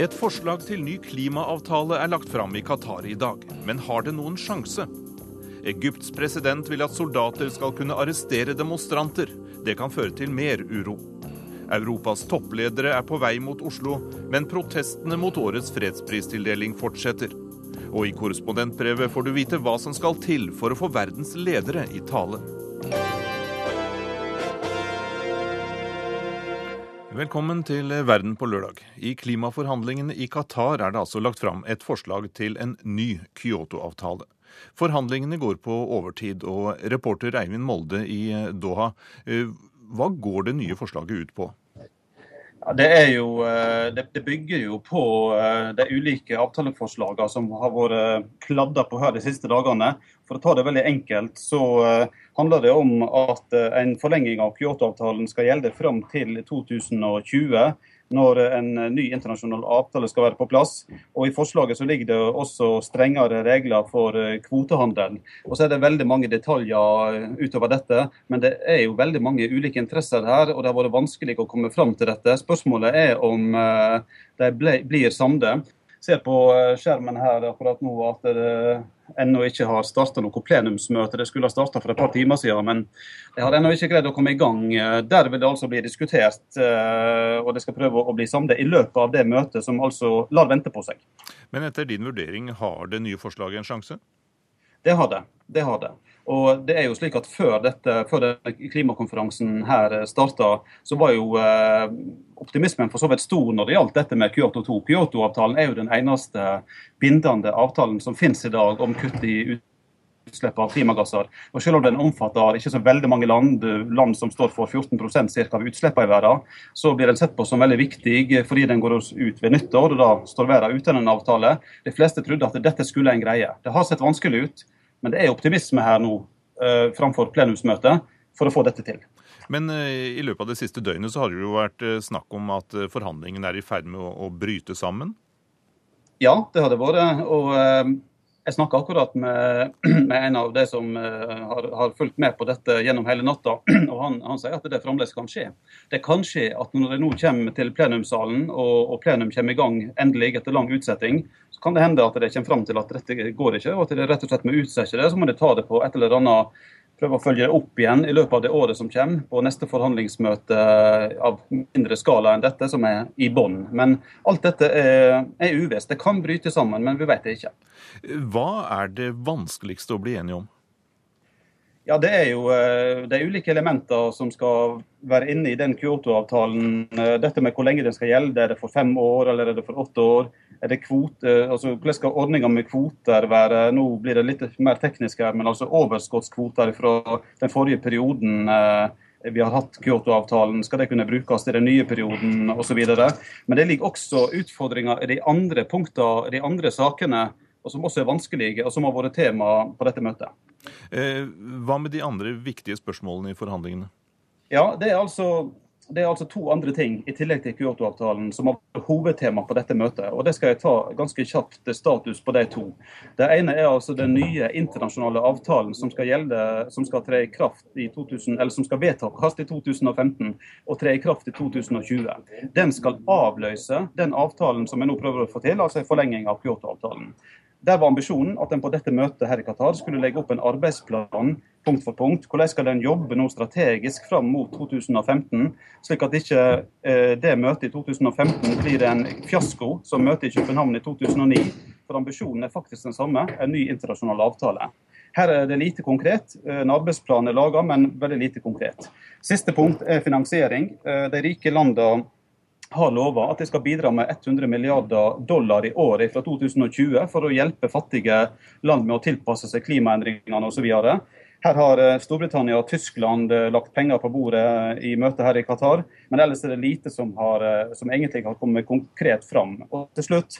Et forslag til ny klimaavtale er lagt fram i Qatar i dag, men har det noen sjanse? Egypts president vil at soldater skal kunne arrestere demonstranter. Det kan føre til mer uro. Europas toppledere er på vei mot Oslo, men protestene mot årets fredspristildeling fortsetter. Og i korrespondentbrevet får du vite hva som skal til for å få verdens ledere i tale. Velkommen til Verden på lørdag. I klimaforhandlingene i Qatar er det altså lagt fram et forslag til en ny Kyoto-avtale. Forhandlingene går på overtid, og reporter Eivind Molde i Doha, eh, hva går det nye forslaget ut på? Ja, det, jo, eh, det, bygger jo på eh, de ulike avtaleforslagene som har vært kladda på her de siste dagene. For å ta det veldig enkelt, så handler det om at en forlenging av Kyoto-avtalen skal gjelde fram til 2020 når en ny internasjonal avtale skal være på plass. Og I forslaget så ligger det også strengere regler for eh, kvotehandel. Og så er det veldig mange detaljer utover dette, men det er jo veldig mange ulike interesser her, og det har vært vanskelig å komme fram til dette. Spørsmålet er om eh, de blir samde ser på eh, skjermen her akkurat nå at det ennå ikke har starta noe plenumsmøte. Det skulle ha starta for et par timer siden, men det har ennå ikke greid å komme i gang. Der vil det altså bli diskutert, eh, og det skal prøve å bli samlet i løpet av det møtet, som altså lar vente på seg. Men etter din vurdering, har det nye forslaget en sjanse? Det har det. Det har det. Og det er jo slik at Før, dette, før klimakonferansen her starta, så var jo eh, optimismen for så vidt stor når det gjaldt dette med Kyoto 2. Kyoto-avtalen er jo den eneste bindende avtalen som finnes i dag om kutt i utslipp av klimagasser. Og Selv om den omfatter ikke så veldig mange land, land som står for 14% cirka av utslippene i verden, så blir den sett på som veldig viktig fordi den går ut ved nyttår. og Da står verden uten en avtale. De fleste trodde at dette skulle en greie. Det har sett vanskelig ut. Men det er optimisme her nå eh, framfor plenumsmøtet for å få dette til. Men eh, i løpet av det siste døgnet så har det jo vært eh, snakk om at forhandlingene er i ferd med å, å, bryte sammen? Ja, det har det vært. Og jeg snakka akkurat med, med, en av de som uh, har, har, fulgt med på dette gjennom hele natta. og han, han, sier at det fremdeles kan skje. Det kan skje at når det nå kommer til plenumssalen, og, og plenum kommer i gang endelig etter lang utsetting, kan det hende at det kommer fram til at dette går ikke, og at det rett og slett må utsette det. Så må de ta det på et eller annet prøve å følge det opp igjen i løpet av det året som kommer, på neste forhandlingsmøte av mindre skala enn dette, som er i bånn. Men alt dette er, er uvisst. Det kan bryte sammen, men vi vet det ikke. Hva er det vanskeligste å bli enige om? Ja, Det er jo det er ulike elementer som skal være inne i den Kyoto-avtalen. Eh, dette med hvor lenge den skal gjelde. Er det for fem år eller er det for åtte år? Er det kvote, altså Hvordan skal ordninga med kvoter være? Nå blir det litt mer teknisk her, men altså overskuddskvoter fra den forrige perioden eh, vi har hatt Kyoto-avtalen, skal det kunne brukes til den nye perioden osv. Men det ligger også utfordringer i de andre punktene, de andre sakene, som også er vanskelige, og som har vært tema på dette møtet. Eh, hva med de andre viktige spørsmålene i forhandlingene? Ja, Det er altså det er altså to andre ting i tillegg til Kyoto-avtalen som vært hovedtema på dette møtet. og Det skal jeg ta ganske kjapt status på de to. Det ene er altså den nye internasjonale avtalen som skal gjelde, som skal tre i kraft i 2000, eller som skal vedtas i 2015 og tre i kraft i 2020. Den skal avløse den avtalen som jeg nå prøver å få til, altså en forlenging av Kyoto-avtalen. Der var ambisjonen at en på dette møtet her i Qatar skulle legge opp en arbeidsplan punkt for punkt. Hvordan skal den jobbe nå strategisk fram mot 2015, slik at ikke eh, det møtet i 2015 blir en fiasko som møtet i København i 2009. For ambisjonen er faktisk den samme, en ny internasjonal avtale. Her er det lite konkret. En arbeidsplan er laga, men veldig lite konkret. Siste punkt er finansiering. Eh, de rike landene har lova at de skal bidra med 100 milliarder dollar i året fra 2020 for å hjelpe fattige land med å tilpasse seg klimaendringene osv. Her har eh, Storbritannia og Tyskland eh, lagt penger på bordet eh, i møtet her i Qatar, men ellers er det lite som, har, som egentlig har kommet konkret fram. Og til slutt,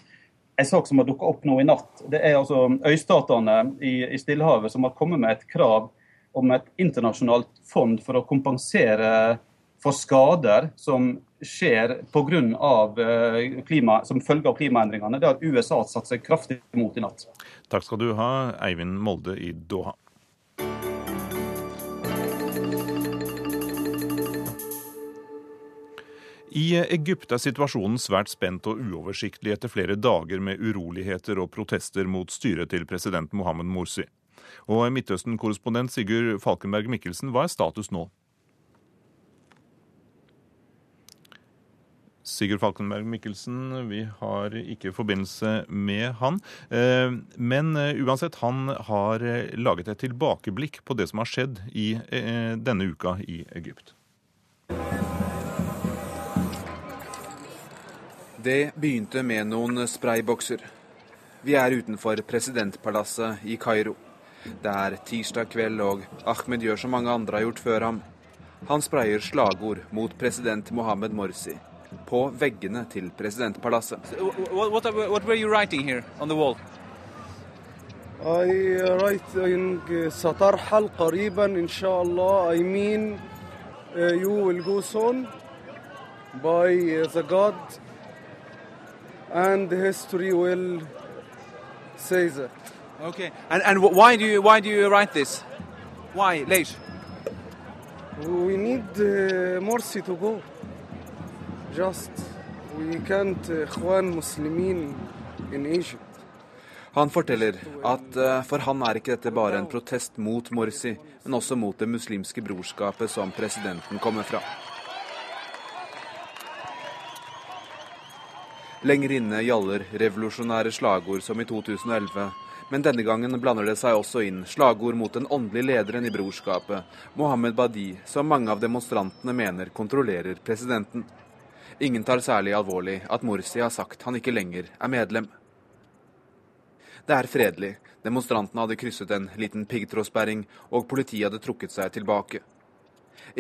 en sak som har dukka opp nå i natt. Det er altså øystatene i, i Stillehavet som har kommet med et krav om et internasjonalt fond for å kompensere for skader som skjer på grunn av eh, klima, som følge av klimaendringene. Det har USA satt seg kraftig imot i natt. Takk skal du ha, Eivind Molde i Doha. I Egypt er situasjonen svært spent og uoversiktlig etter flere dager med uroligheter og protester mot styret til president Mohammed Morsi. Og Midtøsten-korrespondent Sigurd Falkenberg Mikkelsen, hva er status nå? Sigurd Falkenberg Mikkelsen, vi har ikke forbindelse med han. Eh, men eh, uansett, han har laget et tilbakeblikk på det som har skjedd i eh, denne uka i Egypt. Det begynte med noen spraybokser. Vi er utenfor presidentpalasset i Kairo. Det er tirsdag kveld, og Ahmed gjør som mange andre har gjort før ham. Han sprayer slagord mot president Mohammed Morsi på veggene til presidentpalasset. What, what, what were you writing here on the wall? I writing سترحل قريبا إن شاء الله I mean uh, you will go soon by the God and history will say that. Okay. And and why do you why do you write this? Why late? We need uh, Morsi to go. Egypt. Han forteller at uh, for han er ikke dette bare en protest mot Morsi, men også mot det muslimske brorskapet som presidenten kommer fra. Lenger inne gjaller revolusjonære slagord som i 2011. Men denne gangen blander det seg også inn slagord mot den åndelige lederen i brorskapet, Mohammed Badi, som mange av demonstrantene mener kontrollerer presidenten. Ingen tar særlig alvorlig at Morsi har sagt han ikke lenger er medlem. Det er fredelig. Demonstrantene hadde krysset en liten piggtrådsperring, og politiet hadde trukket seg tilbake.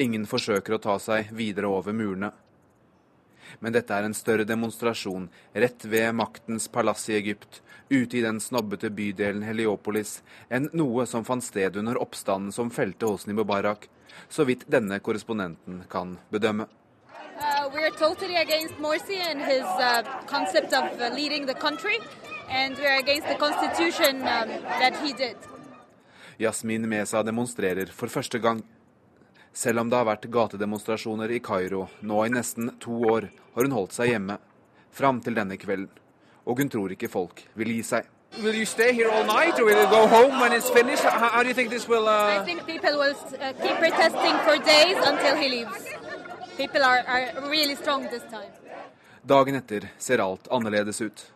Ingen forsøker å ta seg videre over murene. Men dette er en større demonstrasjon rett ved maktens palass i Egypt, ute i den snobbete bydelen Heliopolis, enn noe som fant sted under oppstanden som felte Hosni Mubarak, så vidt denne korrespondenten kan bedømme. Uh, we're totally against Morsi and his uh, concept of uh, leading the country, and we're against the constitution um, that he did. Yasmin Mesa demonstrerer for første gang. Selv om det har vært gatedemonstrasjoner i Kairo nå i nesten to år, har hun holdt seg hjemme. Fram til denne kvelden. Og hun tror ikke folk vil gi seg. Will you stay here all night, or will you go home when it's finished? How, how do you think this will? I Uh... think people will uh, keep protesting for days until he leaves. Are, are really. Dagen etter ser alt annerledes ut.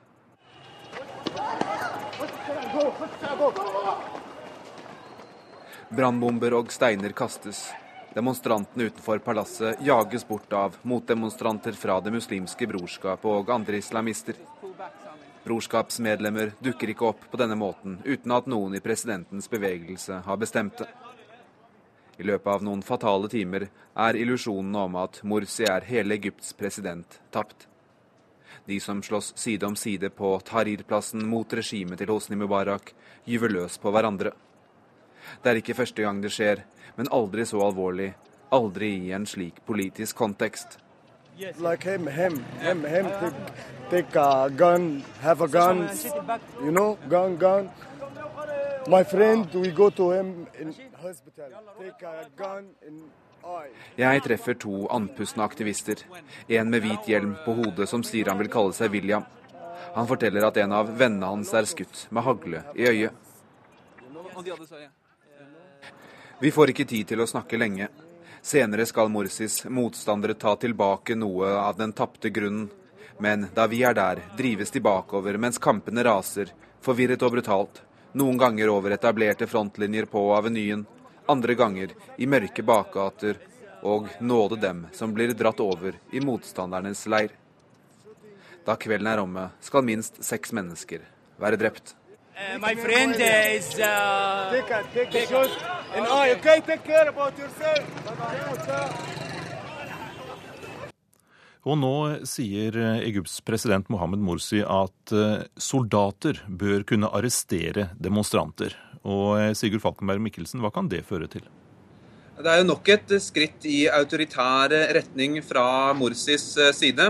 Brannbomber og steiner kastes. Demonstrantene utenfor palasset jages bort av motdemonstranter fra Det muslimske brorskapet og andre islamister. Brorskapsmedlemmer dukker ikke opp på denne måten uten at noen i presidentens bevegelse har bestemt det. I løpet av noen fatale timer er illusjonene om at Morsi er hele Egypts president, tapt. De som slåss side om side på Tahrir-plassen mot regimet til Hosni Mubarak, gyver løs på hverandre. Det er ikke første gang det skjer, men aldri så alvorlig, aldri i en slik politisk kontekst. Like him, him, him, him. Take, take a gun, have a gun. You know, gun, gun. Jeg treffer to andpustne aktivister. En med hvit hjelm på hodet som sier han vil kalle seg William. Han forteller at en av vennene hans er skutt med hagle i øyet. Vi får ikke tid til å snakke lenge. Senere skal Morsis motstandere ta tilbake noe av den tapte grunnen. Men da vi er der, drives de bakover mens kampene raser, forvirret og brutalt. Noen ganger over etablerte frontlinjer på avenyen, andre ganger i mørke bakgater, og nåde dem som blir dratt over i motstandernes leir. Da kvelden er omme, skal minst seks mennesker være drept. Uh, my friend uh, is. Uh... Take take okay? Take care about yourself. Og nå sier eh, Egypts president Mohammed Morsi at eh, soldater bør kunne arrestere demonstranter. Og eh, Sigurd Falkenberg Mikkelsen, hva kan det føre til? Det er jo nok et skritt i autoritær retning fra Morsis side.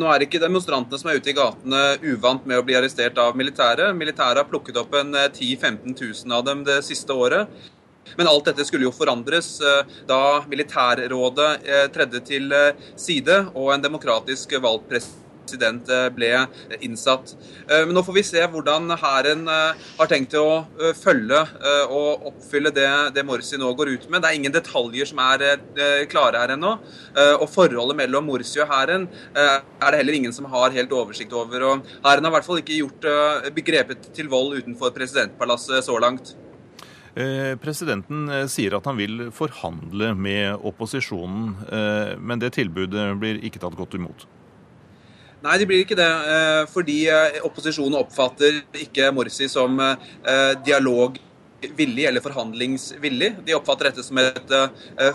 Nå er ikke demonstrantene som er ute i gatene uvant med å bli arrestert av militæret. Militæret har plukket opp en 10 000-15 000 av dem det siste året. Men alt dette skulle jo forandres da militærrådet tredde til side og en demokratisk valgt president president eh, ble innsatt. Eh, men nå får vi se hvordan hæren eh, har tenkt å følge og oppfylle det, det Morsi nå går ut med. Det er ingen detaljer som er klare her ennå. Og forholdet mellom Morsi og hæren er det heller ingen som har helt oversikt over. Og hæren har i hvert fall ikke gjort begrepet til vold utenfor presidentpalasset så langt. Presidenten sier at han vil forhandle med opposisjonen, men det tilbudet blir ikke tatt godt imot. Nei, det blir ikke det. Eh, fordi eh, opposisjonen oppfatter ikke Morsi som dialog dialogvillig eller forhandlingsvillig. De oppfatter dette som et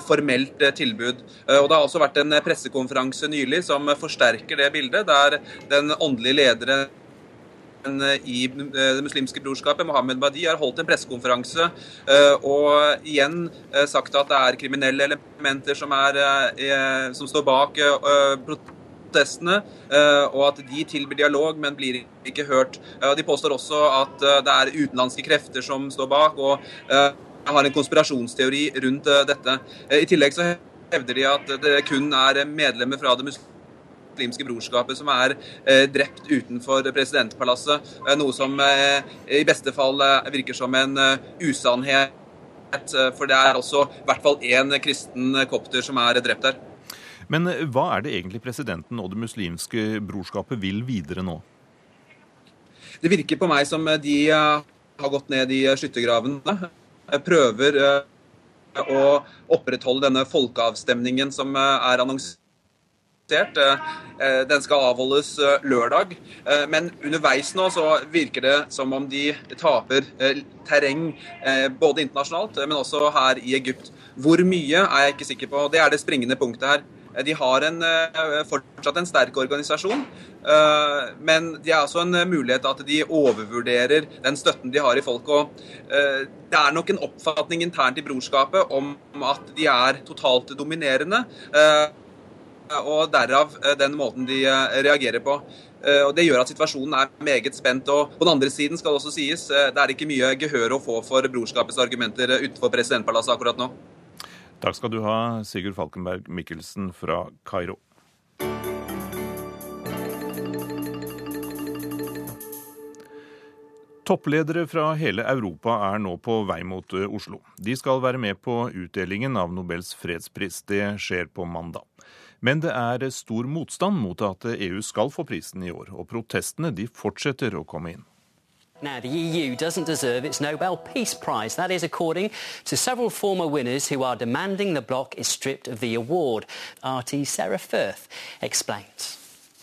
formelt tilbud. Og Det har også vært en pressekonferanse nylig som forsterker det bildet, der den åndelige lederen i Det muslimske brorskapet, Mohammed Badi, har holdt en pressekonferanse og igjen sagt at det er kriminelle elementer som, er, som står bak protestene, eh, og at de tilbyr dialog, men blir ikke hørt. De påstår også at eh, det er utenlandske krefter som står bak, og eh, har en konspirasjonsteori rundt dette. I tillegg så hevder de at det kun er medlemmer fra det muslimske brorskapet som er drept utenfor presidentpalasset. Noe som i beste fall virker som en usannhet. For det er også i hvert fall én kristen kopter som er drept der. Men eh, hva er det egentlig presidenten og det muslimske brorskapet vil videre nå? Det virker på meg som de eh, har gått ned i skyttergravene. Prøver eh, å opprettholde denne folkeavstemningen som er annonsert. Den skal avholdes lørdag. Men underveis nå så virker det som om de taper terreng både internasjonalt, men også her i Egypt. Hvor mye er jeg ikke sikker på. Det er det springende punktet her. Eh, de har en, eh, fortsatt en sterk organisasjon, eh, men de er også en mulighet at de overvurderer den støtten de har i folket. og Det er nok en oppfatning internt i brorskapet om at de er totalt dominerende, og derav den måten de reagerer på. Og Det gjør at situasjonen er meget spent. og På den andre siden skal det også sies, det er ikke mye gehør å få for brorskapets argumenter utenfor presidentpalasset akkurat nå. Takk skal du ha, Sigurd Falkenberg Mikkelsen fra Kairo. Toppledere fra hele Europa er nå på vei mot eh, Oslo. De skal være med på utdelingen av Nobels fredspris. Det skjer på mandag. Men det er stor motstand mot at EU skal få prisen i år, og protestene de fortsetter å komme inn. Now, the EU doesn't deserve its Nobel Peace Prize. That is according to several former winners who are demanding the bloc is stripped of the award. RT Sarah Firth explains.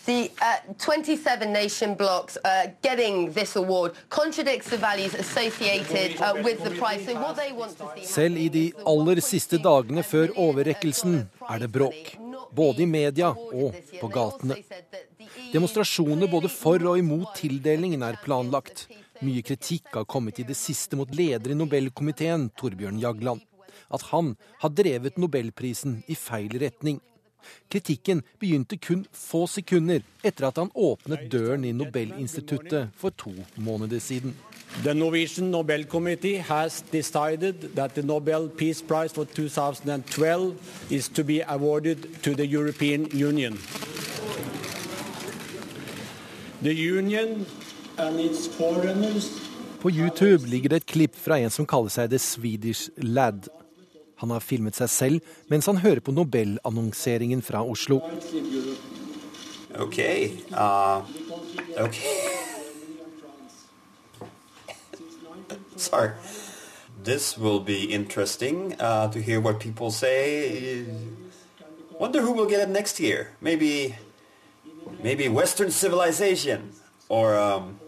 The uh, 27 nation blocs uh, getting this award contradicts the values associated uh, with the prize. So what they want to see Selv i de aller siste dagene før overrekkelsen er det bråk. Både i media og på gatene. Demonstrasjoner både for og imot tildelingen er planlagt. Mye kritikk har kommet i det siste mot leder i Nobelkomiteen, Torbjørn Jagland. At han har drevet nobelprisen i feil retning. Kritikken begynte kun få sekunder etter at han åpnet døren i Nobelinstituttet for to måneder siden. The Norwegian Nobel Committee has decided that the Nobel Peace Prize for 2012 is to be awarded to the European Union. The Union and its foreigners på YouTube ligger det et klipp fra en som kaller seg The Swedish Lad. Han har filmet seg selv mens han hører på Nobel-annonseringen fra Oslo. Okay. Uh, okay. Sorry. This will be interesting uh, to hear what people say. Wonder who will get it next year. Maybe, maybe Western civilization, or um,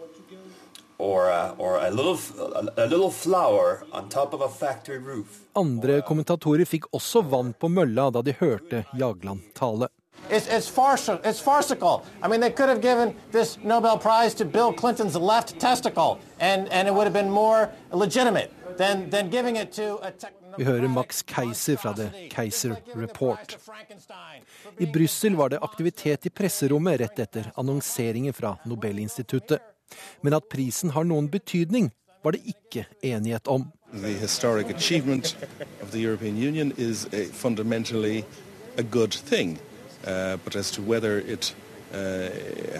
Andre kommentatorer fikk også vann på mølla da de hørte Jagland tale. It's, it's, farcical. it's farcical. I mean, they could have given this Nobel Prize to Bill Clinton's left testicle, and, and it would have been more legitimate than, than giving it to a Vi hører Max Keiser fra The Keiser Report. I Brussel var det aktivitet i presserommet rett etter annonseringen fra Nobelinstituttet. Men at prisen har noen betydning, var det ikke enighet om. The historic achievement of the European Union is a fundamentally a good thing, uh, but as to whether it uh,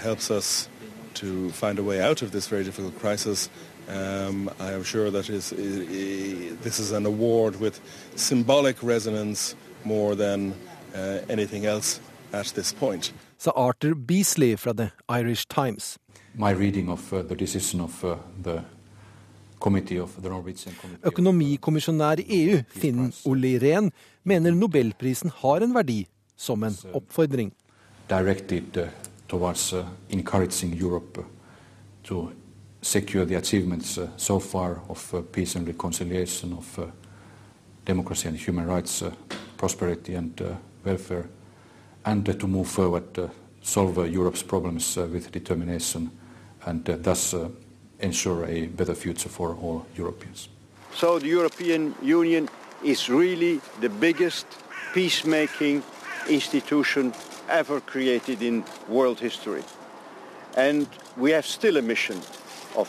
helps us to find a way out of this very difficult crisis, um, I am sure that is, this is an award with symbolic resonance more than uh, anything else at this point. Sa Arthur Beasley fra The Irish Times. My reading of uh, the decision of uh, the Økonomikommisjonær i EU, Finn Olli Rehn, mener nobelprisen har en verdi som en oppfordring. Directed uh, towards uh, encouraging Europe to secure the achievements uh, so far of uh, peace and reconciliation, of uh, democracy and human rights, prosperity and welfare, and to move forward, solve Europe's problems with determination, and uh, thus uh, ensure a better future for all Europeans. So the European Union is really the biggest peacemaking institution ever created in world history. And we have still a mission of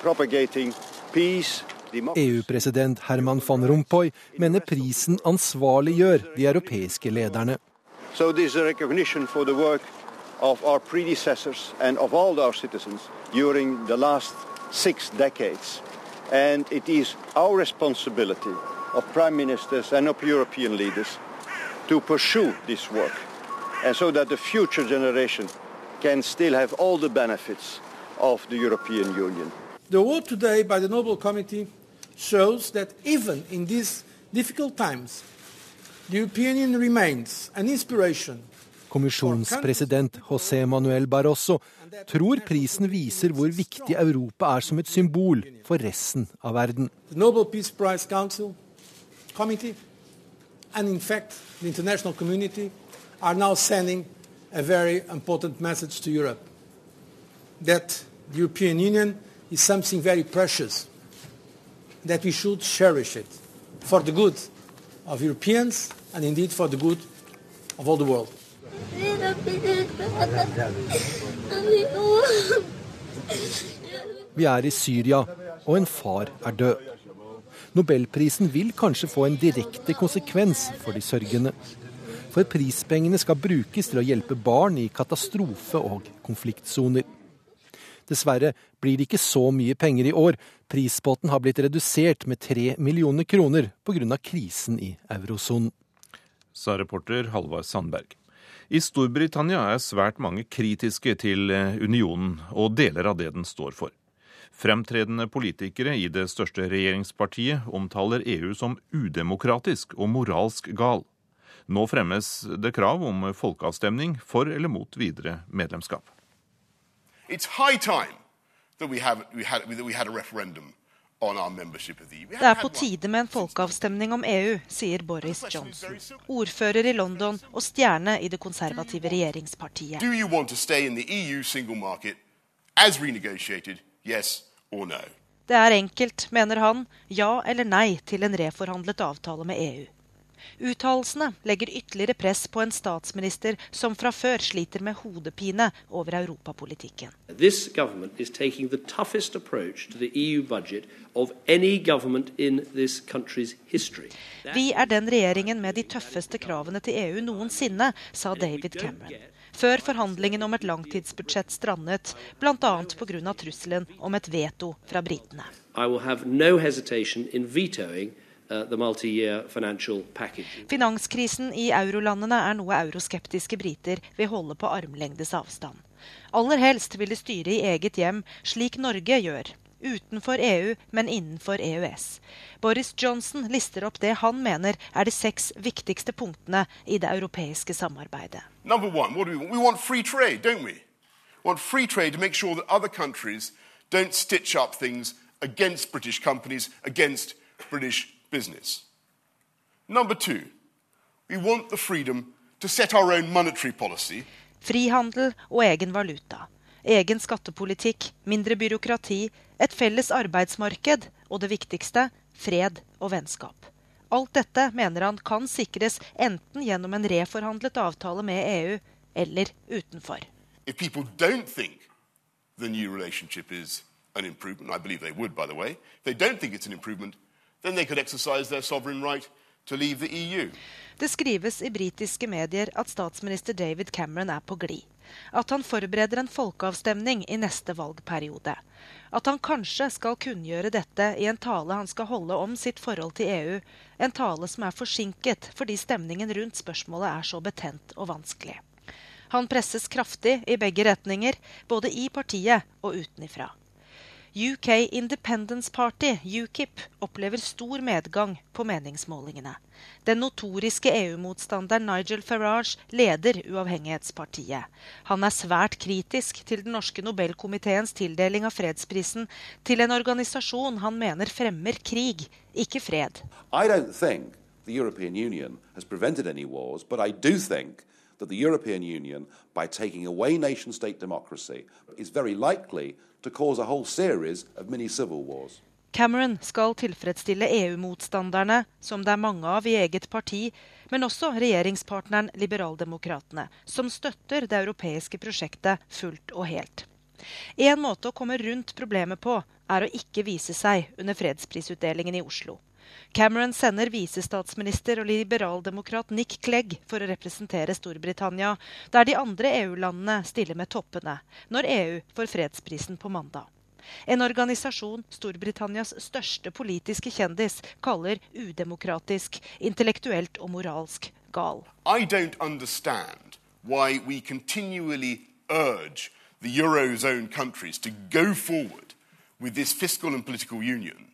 propagating peace, EU-president Herman van Rompuy mener prisen ansvarliggjør de europeiske lederne. So this is a recognition for the work of our predecessors and of all our citizens during the last six decades. And it is our responsibility of prime ministers and of European leaders to pursue this work and so that the future generation can still have all the benefits of the European Union. The award today by the Nobel Committee shows that even in these difficult times, the European Union remains an inspiration Kommisjonspresident José Manuel Barroso tror prisen viser hvor viktig Europa er som et symbol for resten av verden. A very important message to Europe that the European Union is something very precious, that we should cherish it for the good of Europeans and indeed for the good of all the world. Vi er i Syria, og en far er død. Nobelprisen vil kanskje få en direkte konsekvens for de sørgende. For prispengene skal brukes til å hjelpe barn i katastrofe- og konfliktsoner. Dessverre blir det ikke så mye penger i år. Prispotten har blitt redusert med tre millioner kroner pga. krisen i eurosonen. Sa reporter Halvard Sandberg. I Storbritannia er svært mange kritiske til eh, unionen og deler av det den står for. Fremtredende politikere i det største regjeringspartiet omtaler EU som udemokratisk og moralsk gal. Nå fremmes det krav om folkeavstemning for eller mot videre medlemskap. It's high time that we, have, we, had, that we had a referendum det er på tide med en folkeavstemning om EU, sier Boris Johnson, ordfører i London og stjerne i det konservative regjeringspartiet. Det er enkelt, mener han, ja eller nei til en reforhandlet avtale med EU. Uttalelsene legger ytterligere press på en statsminister som fra før sliter med hodepine over europapolitikken. E Vi er den regjeringen med de tøffeste kravene til EU noensinne, sa David Cameron. Før forhandlingene om et langtidsbudsjett strandet, bl.a. pga. trusselen om et veto fra britene. I will have no hesitation in vetoing Finanskrisen i eurolandene er noe euroskeptiske briter vil holde på armlengdes avstand. Aller helst vil de styre i eget hjem, slik Norge gjør. Utenfor EU, men innenfor EØS. Boris Johnson lister opp det han mener er de seks viktigste punktene i det europeiske samarbeidet. Number one, what do we want? We want free trade, don't we? We want free trade to make sure that other countries don't stitch up things against British companies, against British business. Number two, we want the freedom to set our own monetary policy. Frihandel og egen valuta. Egen skattepolitikk, mindre byråkrati, et felles arbeidsmarked og det viktigste fred og vennskap. Alt dette mener han kan sikres enten gjennom en reforhandlet avtale med EU eller utenfor. If people don't think the new relationship is an improvement, I believe they would, by the way, if they don't think it's an improvement, then they could exercise their sovereign right to leave the EU. Det skrives i britiske medier at statsminister David Cameron er på glid. At han forbereder en folkeavstemning i neste valgperiode. At han kanskje skal kunngjøre dette i en tale han skal holde om sitt forhold til EU. En tale som er forsinket fordi stemningen rundt spørsmålet er så betent og vanskelig. Han presses kraftig i begge retninger, både i partiet og utenifra. UK Independence Party, UKIP, opplever stor medgang på meningsmålingene. Den notoriske EU-motstanderen Nigel Farage leder Uavhengighetspartiet. Han er svært kritisk til den norske Nobelkomiteens tildeling av fredsprisen til en organisasjon han mener fremmer krig, ikke fred. The European Union has prevented any wars, but I do think that the European Union, by taking away nation state democracy, is very likely to cause a whole series of mini civil wars. Cameron skal tilfredsstille EU-motstanderne, som det er mange av i eget parti, men også regjeringspartneren Liberaldemokratene, som støtter det europeiske prosjektet fullt og helt. En måte å komme rundt problemet på er å ikke vise seg under fredsprisutdelingen i Oslo. Cameron sender visestatsminister og liberaldemokrat Nick Clegg for å representere Storbritannia, der de andre EU-landene stiller med toppene, når EU får fredsprisen på mandag. En organisasjon Storbritannias største politiske kjendis kaller udemokratisk, intellektuelt og moralsk gal. I don't understand why we continually urge the Eurozone countries to go forward with this fiscal and political union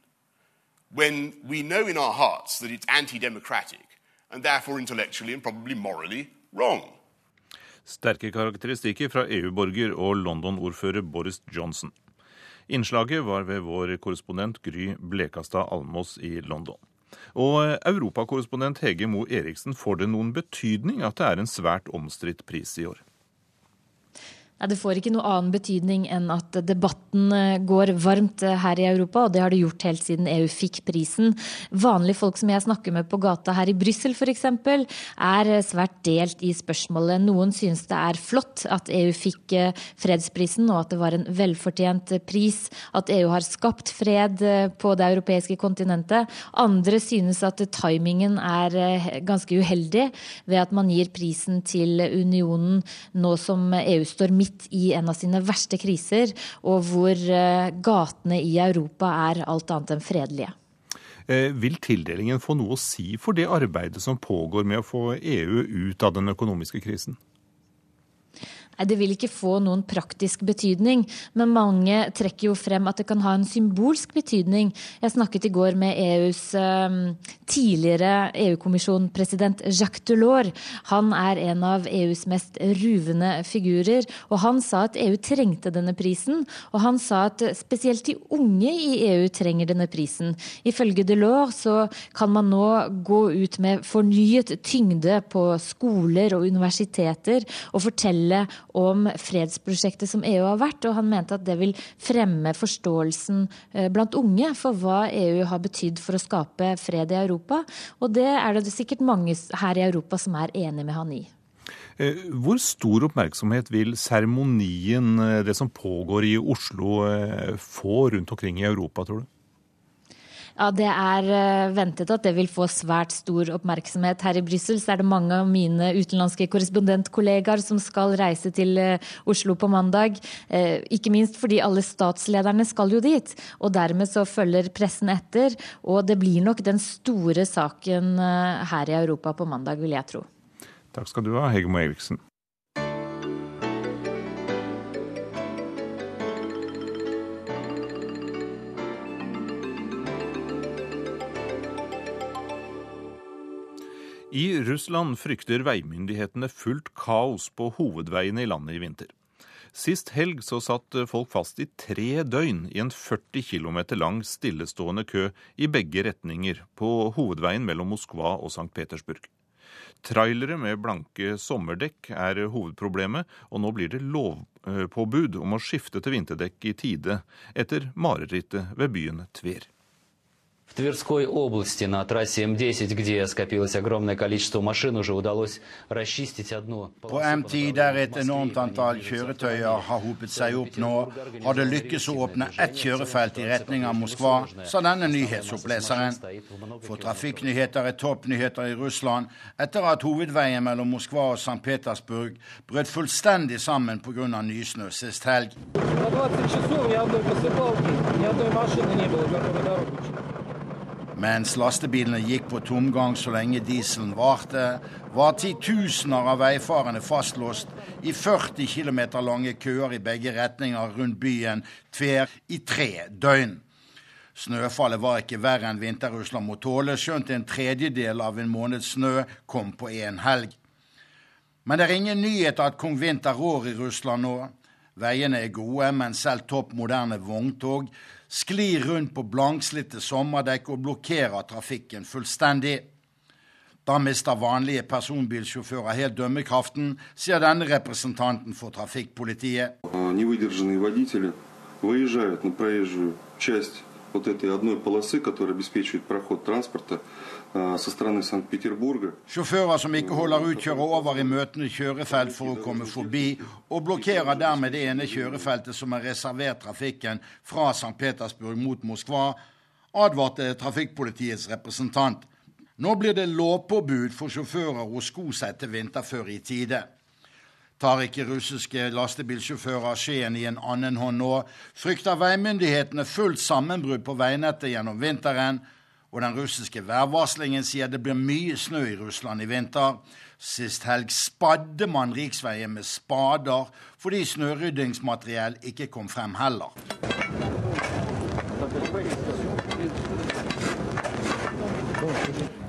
when we know in our hearts that it's anti democratic and therefore intellectually and probably morally wrong. Sterke karakteristikker fra EU-borger og London-ordfører Boris Johnson. Innslaget var ved vår korrespondent Gry Blekastad Almås i London. Og europakorrespondent Hege Moe Eriksen, får det noen betydning at det er en svært omstridt pris i år? Det får ikke noe annen betydning enn at debatten eh, går varmt eh, her i Europa, og det har det gjort helt siden EU fikk prisen. Vanlige folk som jeg snakker med på gata her i Brussel f.eks., er eh, svært delt i spørsmålet. Noen synes det er flott at EU fikk fredsprisen, og at det var en velfortjent pris. At EU har skapt fred på det europeiske kontinentet. Andre synes at timingen er ganske uheldig ved at man gir prisen til unionen nå som EU står midt midt i en av sine verste kriser, og hvor eh, gatene i Europa er alt annet enn fredelige. Eh, vil tildelingen få noe å si for det arbeidet som pågår med å få EU ut av den økonomiske krisen? Nei, Det vil ikke få noen praktisk betydning, men mange trekker jo frem at det kan ha en symbolsk betydning. Jeg snakket i går med EUs eh, tidligere EU-kommisjonpresident Jacques Delors. Han er en av EUs mest ruvende figurer, og han sa at EU trengte denne prisen. Og han sa at spesielt de unge i EU trenger denne prisen. Ifølge Delors så kan man nå gå ut med fornyet tyngde på skoler og universiteter og fortelle om fredsprosjektet som EU har vært, og han mente at det vil fremme forståelsen eh, blant unge for hva EU har betydd for å skape fred i Europa. Og det er det sikkert mange her i Europa som er enig med han i. Eh, hvor stor oppmerksomhet vil seremonien, eh, det som pågår i Oslo, få rundt omkring i Europa, tror du? Ja, Det er eh, ventet at det vil få svært stor oppmerksomhet. Her i Brussel er det mange av mine utenlandske korrespondentkollegaer som skal reise til eh, Oslo på mandag. Eh, ikke minst fordi alle statslederne skal jo dit. Og dermed så følger pressen etter. Og det blir nok den store saken her i Europa på mandag, vil jeg tro. Takk skal du ha, Hegemo Eriksen. I Russland frykter veimyndighetene fullt kaos på hovedveiene i landet i vinter. Sist helg så satt folk fast i tre døgn i en 40 km lang stillestående kø i begge retninger på hovedveien mellom Moskva og St. Petersburg. Trailere med blanke sommerdekk er hovedproblemet, og nå blir det lovpåbud om å skifte til vinterdekk i tide etter marerittet ved byen Tver. В Тверской области на трассе М10, где скопилось огромное количество машин, уже удалось расчистить одну På M10, der et enormt antall kjøretøyer har hopet seg opp nå, har det lykkes å åpne ett kjørefelt i retning av Moskva, sa denne nyhetsoppleseren. For trafikknyheter er toppnyheter i Russland etter at hovedveien mellom Moskva og St. Petersburg brøt fullstendig sammen pga. nysnø sist helg. Mens lastebilene gikk på tomgang så lenge dieselen varte, var titusener av veifarende fastlåst i 40 km lange køer i begge retninger rundt byen Tver i tre døgn. Snøfallet var ikke verre enn Vinter-Russland må tåle, skjønt en tredjedel av en måneds snø kom på én helg. Men det er ingen nyhet at kong Vinter rår i Russland nå. Veiene er gode, men selv topp moderne vogntog sklir rundt på blankslitte sommerdekk og blokkerer trafikken fullstendig. Da mister vanlige personbilsjåfører helt dømmekraften, sier denne representanten for trafikkpolitiet. Невыдержанные водители выезжают на проезжую часть вот этой одной полосы, которая обеспечивает проход транспорта со стороны Санкт-Петербурга. Sjåfører som ikke holder ut, kjører over i møtende kjørefelt for å komme forbi, og blokkerer dermed det ene kjørefeltet som er reservert trafikken fra St. Petersburg mot Moskva, advarte trafikkpolitiets representant. Nå blir det lovpåbud for sjåfører å sko seg til vinterføre i tide. Tar ikke russiske lastebilsjåfører skjeen i en annen hånd nå, frykter veimyndighetene fullt sammenbrudd på veinettet gjennom vinteren, og den russiske værvarslingen sier det blir mye snø i Russland i vinter. Sist helg spadde man riksveien med spader fordi snøryddingsmateriell ikke kom frem heller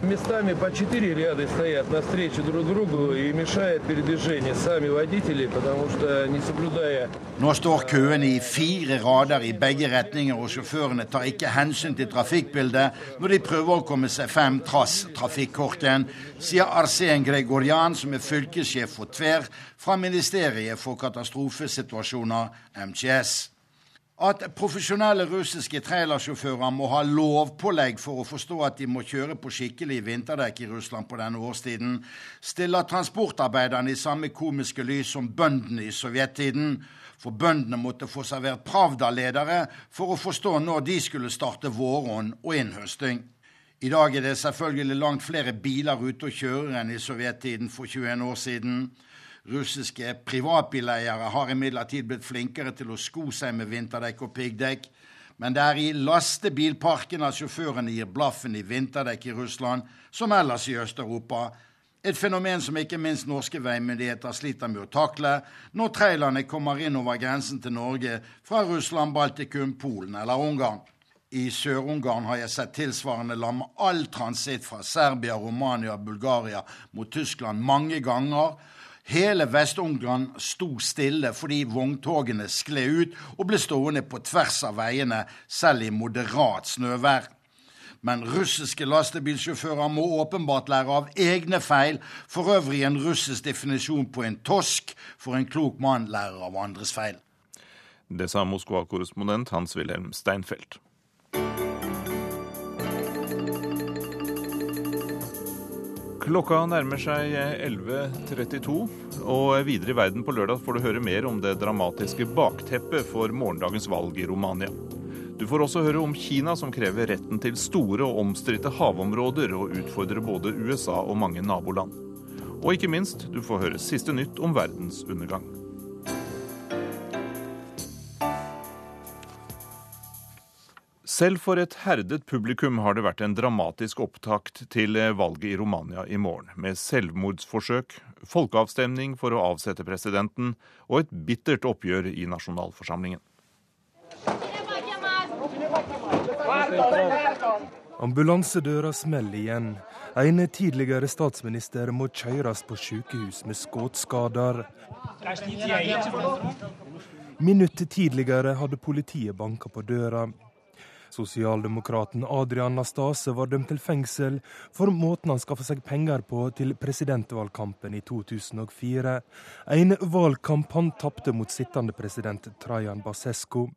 Местами по четыре ряда стоят навстречу друг другу и мешают передвижение сами водители, потому что не соблюдая... Nå står køene i fire rader i begge retninger, og sjåførene tar ikke hensyn til trafikkbildet når de prøver å komme seg frem trass trafikkorken, sier Arsen Gregorian, som er fylkessjef for Tver fra Ministeriet for katastrofesituasjoner, MTS. At profesjonelle russiske trailersjåfører må ha lovpålegg for å forstå at de må kjøre på skikkelig vinterdekk i Russland på denne årstiden, stiller transportarbeiderne i samme komiske lys som bøndene i sovjettiden. For bøndene måtte få servert Pravda-ledere for å forstå når de skulle starte våronn og innhøsting. I dag er det selvfølgelig langt flere biler ute og kjører enn i sovjettiden for 21 år siden. Russiske privatbileiere har imidlertid blitt flinkere til å sko seg med vinterdekk og piggdekk. Men det er i lastebilparken at sjåførene gir blaffen i vinterdekk i Russland, som ellers i Øst-Europa. Et fenomen som ikke minst norske veimyndigheter sliter med å takle når trailerne kommer inn over grensen til Norge fra Russland, Baltikum, Polen eller Ungarn. I Sør-Ungarn har jeg sett tilsvarende lamme all transitt fra Serbia, Romania og Bulgaria mot Tyskland mange ganger. Hele Vest-Ungarn sto stille fordi vogntogene skled ut og ble stående på tvers av veiene, selv i moderat snøvær. Men russiske lastebilsjåfører må åpenbart lære av egne feil, for øvrig en russisk definisjon på en tosk, for en klok mann lærer av andres feil. Det sa Moskva-korrespondent Hans-Wilhelm Steinfeld. Klokka nærmer seg 11.32, og videre i verden på lørdag får du høre mer om det dramatiske bakteppet for morgendagens valg i Romania. Du får også høre om Kina som krever retten til store og omstridte havområder, og utfordrer både USA og mange naboland. Og ikke minst, du får høre siste nytt om verdens undergang. Selv for et herdet publikum har det vært en dramatisk opptakt til valget i Romania i morgen, med selvmordsforsøk, folkeavstemning for å avsette presidenten og et bittert oppgjør i nasjonalforsamlingen. Ambulansedøra smeller igjen. En tidligere statsminister må kjøres på sykehus med skuddskader. Minutter tidligere hadde politiet banka på døra. Sosialdemokraten Adrian Nastase var dømt til fengsel for måten han skaffa seg penger på til presidentvalgkampen i 2004. En valgkamp han tapte mot sittende president Trajan Basescu.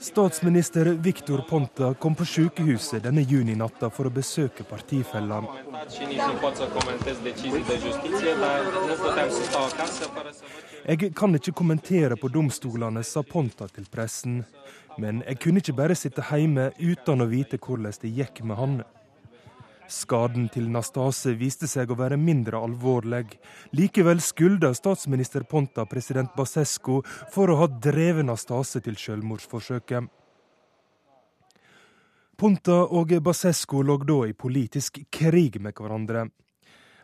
Statsminister Viktor Ponta kom på sykehuset denne juninatta for å besøke partifellene. Jeg kan ikke kommentere på domstolene, sa Ponta til pressen. Men jeg kunne ikke bare sitte hjemme uten å vite hvordan det gikk med han. Skaden til Nastase viste seg å være mindre alvorlig. Likevel skylder statsminister Ponta president Basesco for å ha drevet Nastase til selvmordsforsøket. Ponta og Basesco lå da i politisk krig med hverandre.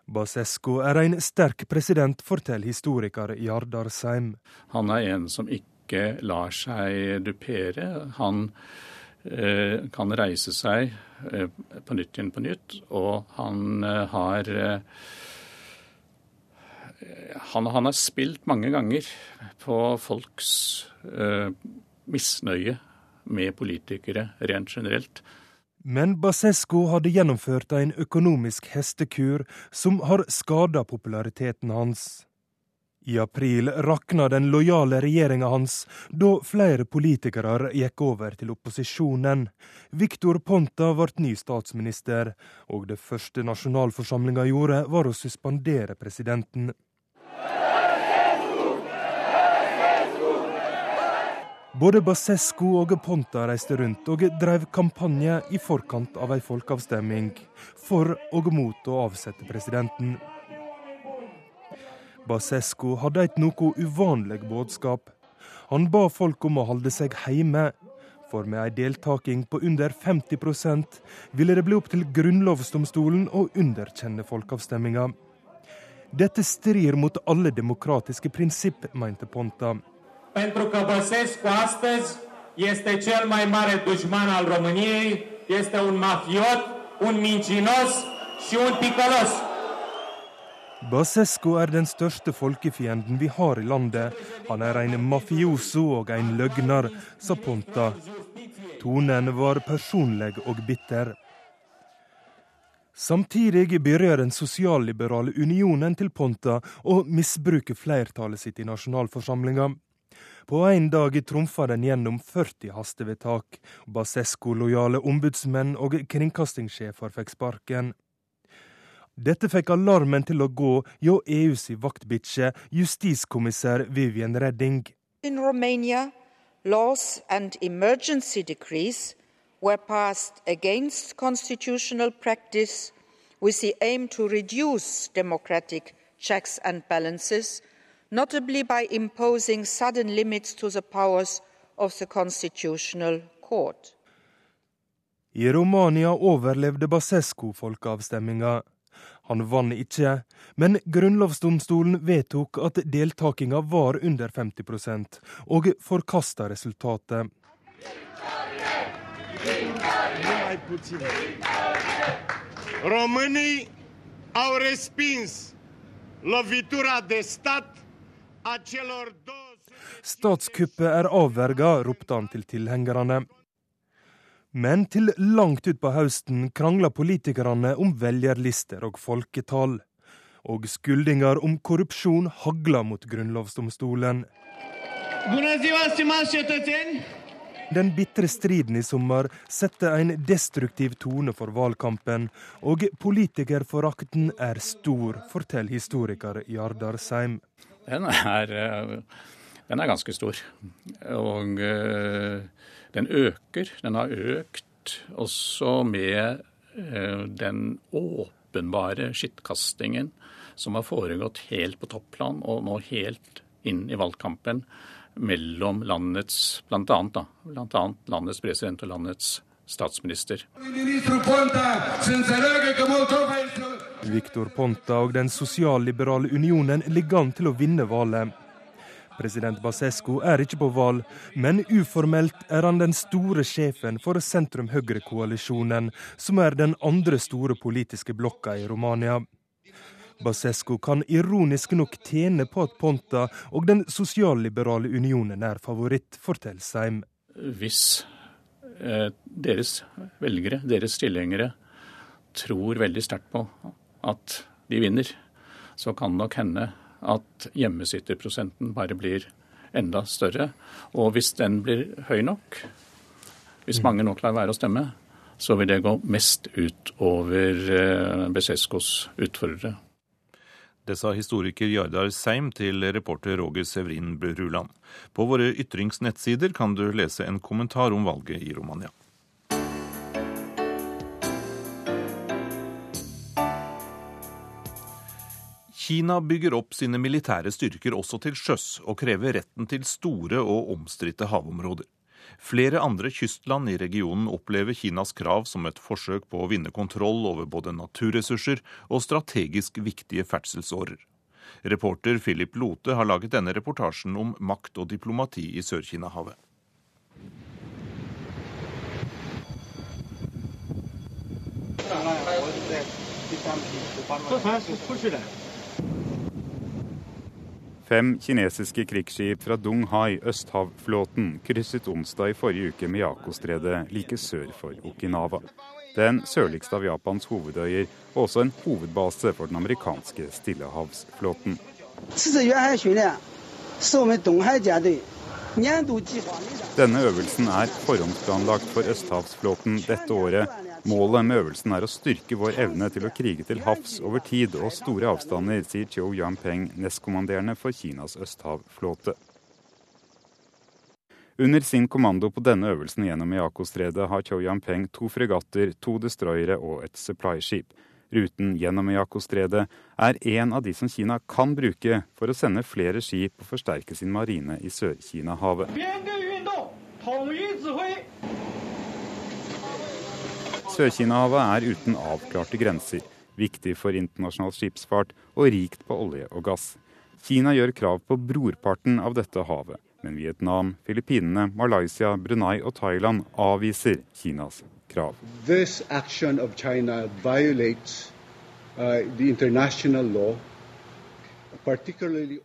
Basesco er en sterk president, forteller historiker Jardar Seim. Han er en som ikke lar seg dupere. Han eh, kan reise seg Eh, på nytt igjen på nytt. Og han eh, har han, han, har spilt mange ganger på folks eh, misnøye med politikere rent generelt. Men Basesco hadde gjennomført en økonomisk hestekur som har skada populariteten hans. I april rakna den lojale regjeringa hans da flere politikere gikk over til opposisjonen. Victor Ponta ble ny statsminister, og det første nasjonalforsamlinga gjorde, var å suspendere presidenten. Både Basescu og Ponta reiste rundt og drev kampanje i forkant av ei folkeavstemning for og mot å avsette presidenten. Basescu hadde et noe uvanlig budskap. Han ba folk om å holde seg hjemme, for med ei deltaking på under 50% ville det bli opp til grunnlovsdomstolen å underkjenne folkeavstemminga. Dette strir mot alle demokratiske prinsipp, mente Ponta. Pentru că Băsescu astăzi este cel mai mare dușman al României, este un mafiot, un mincinos și un ticălos. Basescu er den største folkefienden vi har i landet. Han er en mafioso og en løgner, sa Ponta. Tonen var personlig og bitter. Samtidig begynner den sosialliberale unionen til Ponta å misbruke flertallet sitt i nasjonalforsamlinga. På én dag trumfa den gjennom 40 hastevedtak. Basesco-lojale ombudsmenn og kringkastingssjefer fikk sparken. Dette fikk alarmen til å gå hjå EUs vaktbikkje, justiskommissær Vivian Redding. In Romania, laws and emergency decrees were passed against constitutional practice with the aim to reduce democratic checks and balances, notably by imposing sudden limits to the powers of the constitutional court. I Romania overlevde Basescu folkeavstemminga. Han vant ikke, men grunnlovsdomstolen vedtok at deltakinga var under 50% og forkasta resultatet. Românii au respins lovitura de stat a celor Statskuppet er avverga, ropte han til tilhengerne. Men til langt utpå høsten krangla politikerne om velgerlister og folketall. Og skuldinger om korrupsjon hagla mot grunnlovsdomstolen. Den bitre striden i sommer setter en destruktiv tone for valgkampen, og politikerforakten er stor, forteller historiker Jardar Seim. Den er, eh, den er ganske stor. Og eh, den øker. Den har økt også med eh, den åpenbare skittkastingen som har foregått helt på topplan og nå helt inn i valgkampen mellom landets blant annet, da, blant annet landets president og landets statsminister. Victor Ponta og Den sosialliberale unionen ligger an til å vinne valget. President Basescu er ikke på valg, men uformelt er han den store sjefen for sentrum-høyre-koalisjonen, som er den andre store politiske blokka i Romania. Basescu kan ironisk nok tjene på at Ponta og den sosialliberale unionen er favoritt, forteller Seim. Hvis eh, deres velgere, deres tilhengere, tror veldig sterkt på at de vinner, så kan nok hende at hjemmesitterprosenten bare blir enda større. Og hvis den blir høy nok, Hvis mange nok lar være å stemme, så vil det gå mest ut over eh, Beseskos utfordrere. Det sa historiker Jardar Seim til reporter Roger Severin Bruland. På våre ytringsnettsider kan du lese en kommentar om valget i Romania. Kina bygger opp sine militære styrker også til sjøs, og krever retten til store og omstridte havområder. Flere andre kystland i regionen opplever Kinas krav som et forsøk på å vinne kontroll over både naturressurser og strategisk viktige ferdselsårer. Reporter Philip Lote har laget denne reportasjen om makt og diplomati i Sør-Kina-havet. Fem kinesiske krigsskip fra Donghai, østhavflåten, krysset onsdag i forrige uke Miyako-stredet like sør for Okinawa. Den sørligste av Japans hovedøyer, og også en hovedbase for den amerikanske stillehavsflåten. Denne øvelsen er forhåndsplanlagt for østhavsflåten dette året. Målet med øvelsen er å styrke vår evne til å krige til havs over tid og store avstander, sier Chiu Yampeng, nestkommanderende for Kinas østhavflåte. Under sin kommando på denne øvelsen gjennom Miyako-stredet har Chiu Yampeng to fregatter, to destroyere og et supply-skip. Ruten gjennom Miyako-stredet er en av de som Kina kan bruke for å sende flere skip og forsterke sin marine i Sør-Kina-havet. Sør-Kina-havet er uten avklarte grenser, viktig for internasjonal skipsfart og rikt på olje og gass. Kina gjør krav på brorparten av dette havet, men Vietnam, Filippinene, Malaysia, Brunei og Thailand avviser Kinas krav. This action of China violates uh, the international law.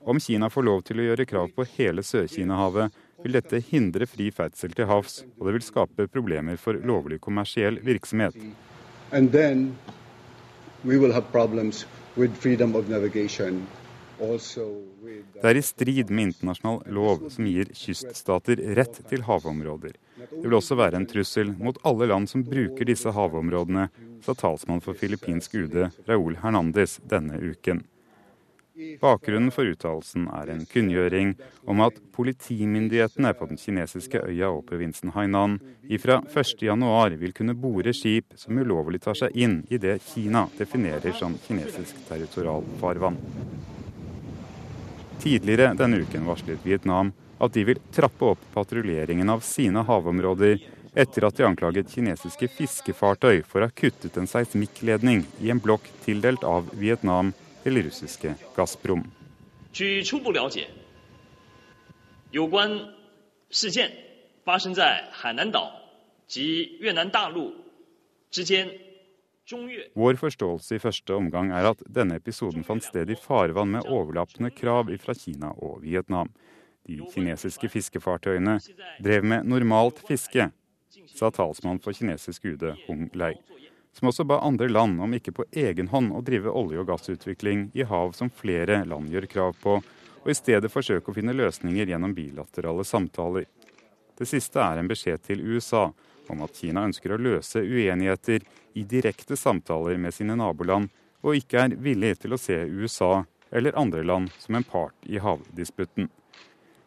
Om Kina får lov til å gjøre krav på hele Sør-Kina-havet, vil dette hindre fri ferdsel til havs, og det vil skape problemer for lovlig kommersiell virksomhet. Det er i strid med internasjonal lov som gir kyststater rett til havområder. Det vil også være en trussel mot alle land som bruker disse havområdene, sa talsmann for filippinsk UD Raúl Hernandez denne uken. Bakgrunnen for uttalelsen er en kunngjøring om at politimyndighetene på den kinesiske øya og provinsen Hainan ifra 1.1 vil kunne bore skip som ulovlig tar seg inn i det Kina definerer som kinesisk territorialfarvann. Tidligere denne uken varslet Vietnam at de vil trappe opp patruljeringen av sine havområder etter at de anklaget kinesiske fiskefartøy for å ha kuttet en seismikkledning i en blokk tildelt av Vietnam til russiske Gazprom. Vår forståelse i første omgang er at denne episoden fant sted i farvann med overlappende krav fra Kina og Vietnam. De kinesiske fiskefartøyene drev med normalt fiske, sa talsmann for kinesisk UD Hung Lei som også ba andre land om ikke på egen hånd å drive olje- og gassutvikling i hav som flere land gjør krav på, og i stedet forsøke å finne løsninger gjennom bilaterale samtaler. Det siste er en beskjed til USA om at Kina ønsker å løse uenigheter i direkte samtaler med sine naboland, og ikke er villig til å se USA eller andre land som en part i havdisputten.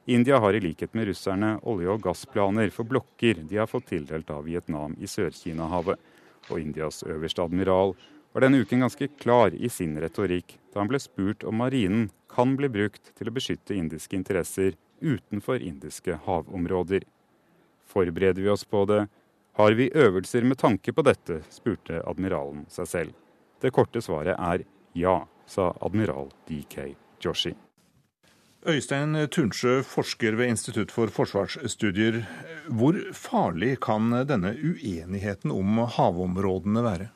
India har i likhet med russerne olje- og gassplaner for blokker de har fått tildelt av Vietnam i Sør-Kina-havet. Og Indias øverste admiral var denne uken ganske klar i sin retorikk da han ble spurt om marinen kan bli brukt til å beskytte indiske interesser utenfor indiske havområder. Forbereder vi oss på det? Har vi øvelser med tanke på dette? spurte admiralen seg selv. Det korte svaret er ja, sa admiral DK Joshi. Øystein Tunsjø, forsker ved Institutt for forsvarsstudier. Hvor farlig kan denne uenigheten om havområdene være?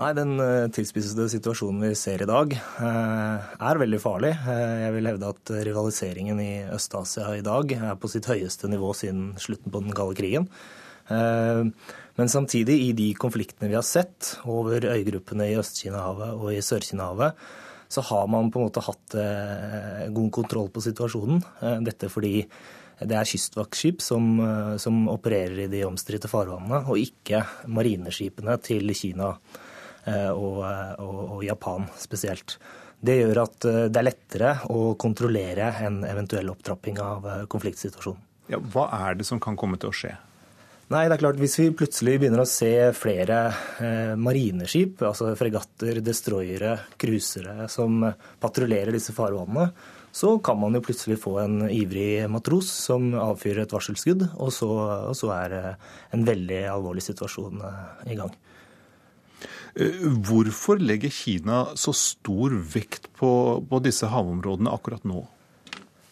Nei, Den eh, tilspissede situasjonen vi ser i dag, eh, er veldig farlig. Eh, Jeg vil hevde at rivaliseringen i Øst-Asia i dag er på sitt høyeste nivå siden slutten på den kalde krigen. Men samtidig, i de konfliktene vi har sett over øygruppene i Øst-Kina-havet og i Sør-Kina-havet, så har man på en måte hatt god kontroll på situasjonen. Dette fordi det er kystvaktskip som, som, opererer i de omstridte farvannene, og ikke marineskipene til Kina og, og, og Japan spesielt. Det gjør at det er lettere å kontrollere en eventuell opptrapping av konfliktsituasjonen. Ja, hva er det som kan komme til å skje? Nei, det er klart Hvis vi plutselig begynner å se flere eh, marineskip, altså fregatter, destroyere, cruisere, som patruljerer disse farvannene, så kan man jo plutselig få en ivrig matros som avfyrer et varselskudd, og så, og så er eh, en veldig alvorlig situasjon eh, i gang. Hvorfor legger Kina så stor vekt på, på disse havområdene akkurat nå?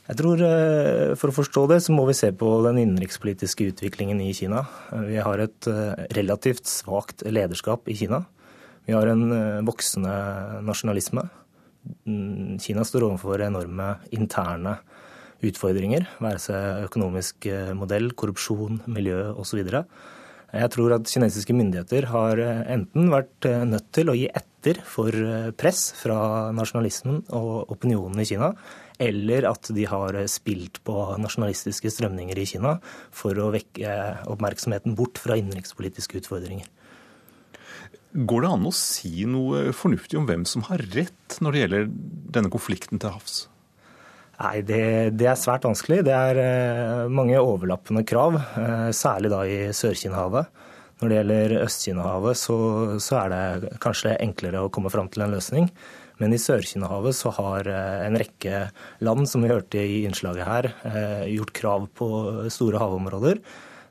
Jeg tror eh, For å forstå det, så må vi se på den innenrikspolitiske utviklingen i Kina. Eh, vi har et eh, relativt svakt lederskap i Kina. Vi har en voksende nasjonalisme. Mm, Kina står overfor enorme interne utfordringer, være seg økonomisk modell, korrupsjon, miljø osv. Jeg tror at kinesiske myndigheter har enten vært nødt til å gi etter for press fra nasjonalismen og opinionen i Kina, eller at de har spilt på nasjonalistiske strømninger i Kina for å vekke oppmerksomheten bort fra innenrikspolitiske utfordringer. Går det an å si noe fornuftig om hvem som har rett når det gjelder denne konflikten til havs? Nei, det, det, er svært vanskelig. Det er eh, mange overlappende krav, eh, særlig da i Sør-Kina-havet. Når det gjelder Øst-Kina-havet, så, så, er det kanskje enklere å komme fram til en løsning. Men i Sør-Kina-havet så har eh, en rekke land, som vi hørte i innslaget her, eh, gjort krav på store havområder.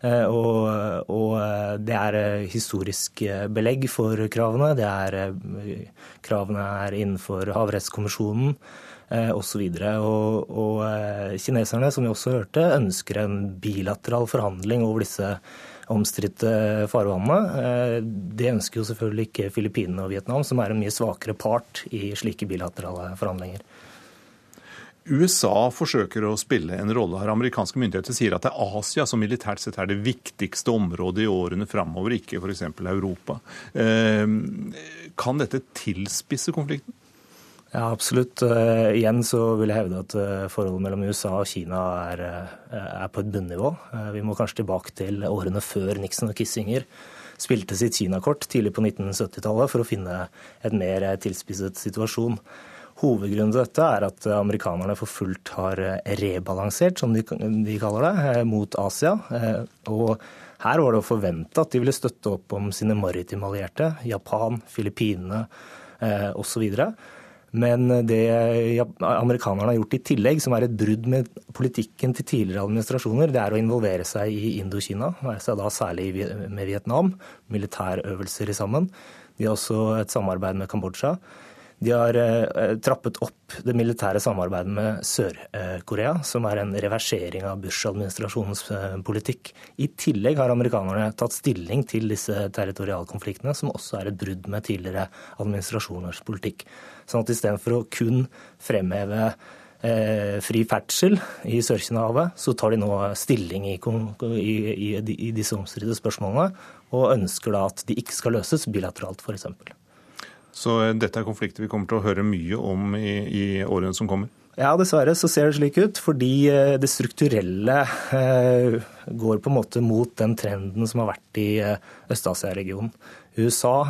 Eh, og, og, det er historisk belegg for kravene. Det er, kravene er innenfor Havrettskommisjonen osv. Og, og, og kineserne, som vi også hørte, ønsker en bilateral forhandling over disse omstridte farvannene. Eh, det ønsker jo selvfølgelig ikke Filippinene og Vietnam, som er en mye svakere part i slike bilaterale forhandlinger. USA forsøker å spille en rolle her. Amerikanske myndigheter sier at det er Asia som militært sett er det viktigste området i årene framover, ikke f.eks. Europa. Eh, kan dette tilspisse konflikten? Ja, absolutt. Uh, igjen så vil jeg hevde at uh, forholdet mellom USA og Kina er, uh, er på et bunnivå. vi må kanskje tilbake til årene før Nixon og Kissinger spilte sitt Kina-kort tidlig på 1970-tallet for å finne et mer tilspisset situasjon. Hovedgrunnen til dette er at amerikanerne for fullt har rebalansert, som de, de kaller det, mot Asia. Og her var det å forvente at de ville støtte opp om sine maritime allierte, Japan, Filippinene osv. Men det amerikanerne har gjort i tillegg, som er et brudd med politikken til tidligere administrasjoner, det er å involvere seg i Indokina, særlig med Vietnam. Militærøvelser i sammen. De har også et samarbeid med Kambodsja. De har eh, trappet opp det militære samarbeidet med Sør-Korea, som er en reversering av Bush-administrasjonens eh, politikk. I tillegg har amerikanerne tatt stilling til disse territorialkonfliktene, som også er et brudd med tidligere administrasjoners politikk. Sånn at istedenfor å kun fremheve eh, fri ferdsel i Sør-Kina-havet, så tar de nå stilling i, i, disse omstridte spørsmålene, og ønsker da at de ikke skal løses bilateralt, f.eks. Så eh, dette er konflikter vi kommer til å høre mye om i, i årene som kommer? Ja, dessverre så ser det slik ut. Fordi eh, det strukturelle eh, går på en måte mot den trenden som har vært i Øst-Asia-regionen. USA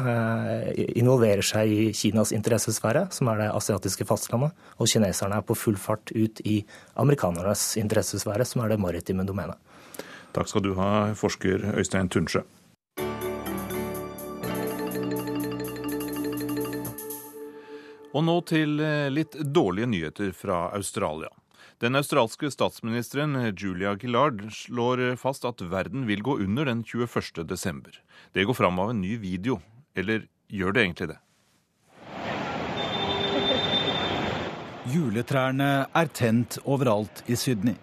involverer seg i Kinas interessesfære, som er det asiatiske fastlandet. Og kineserne er på full fart ut i amerikanernes interessesfære, som er det maritime domenet. Takk skal du ha, forsker Øystein Tunsjø. Og nå til eh, litt dårlige nyheter fra Australia. Den australske statsministeren Julia Gillard slår fast at verden vil gå under den 21. desember. Det går fram av en ny video. Eller gjør det egentlig det? Juletrærne er tent overalt i Sydney.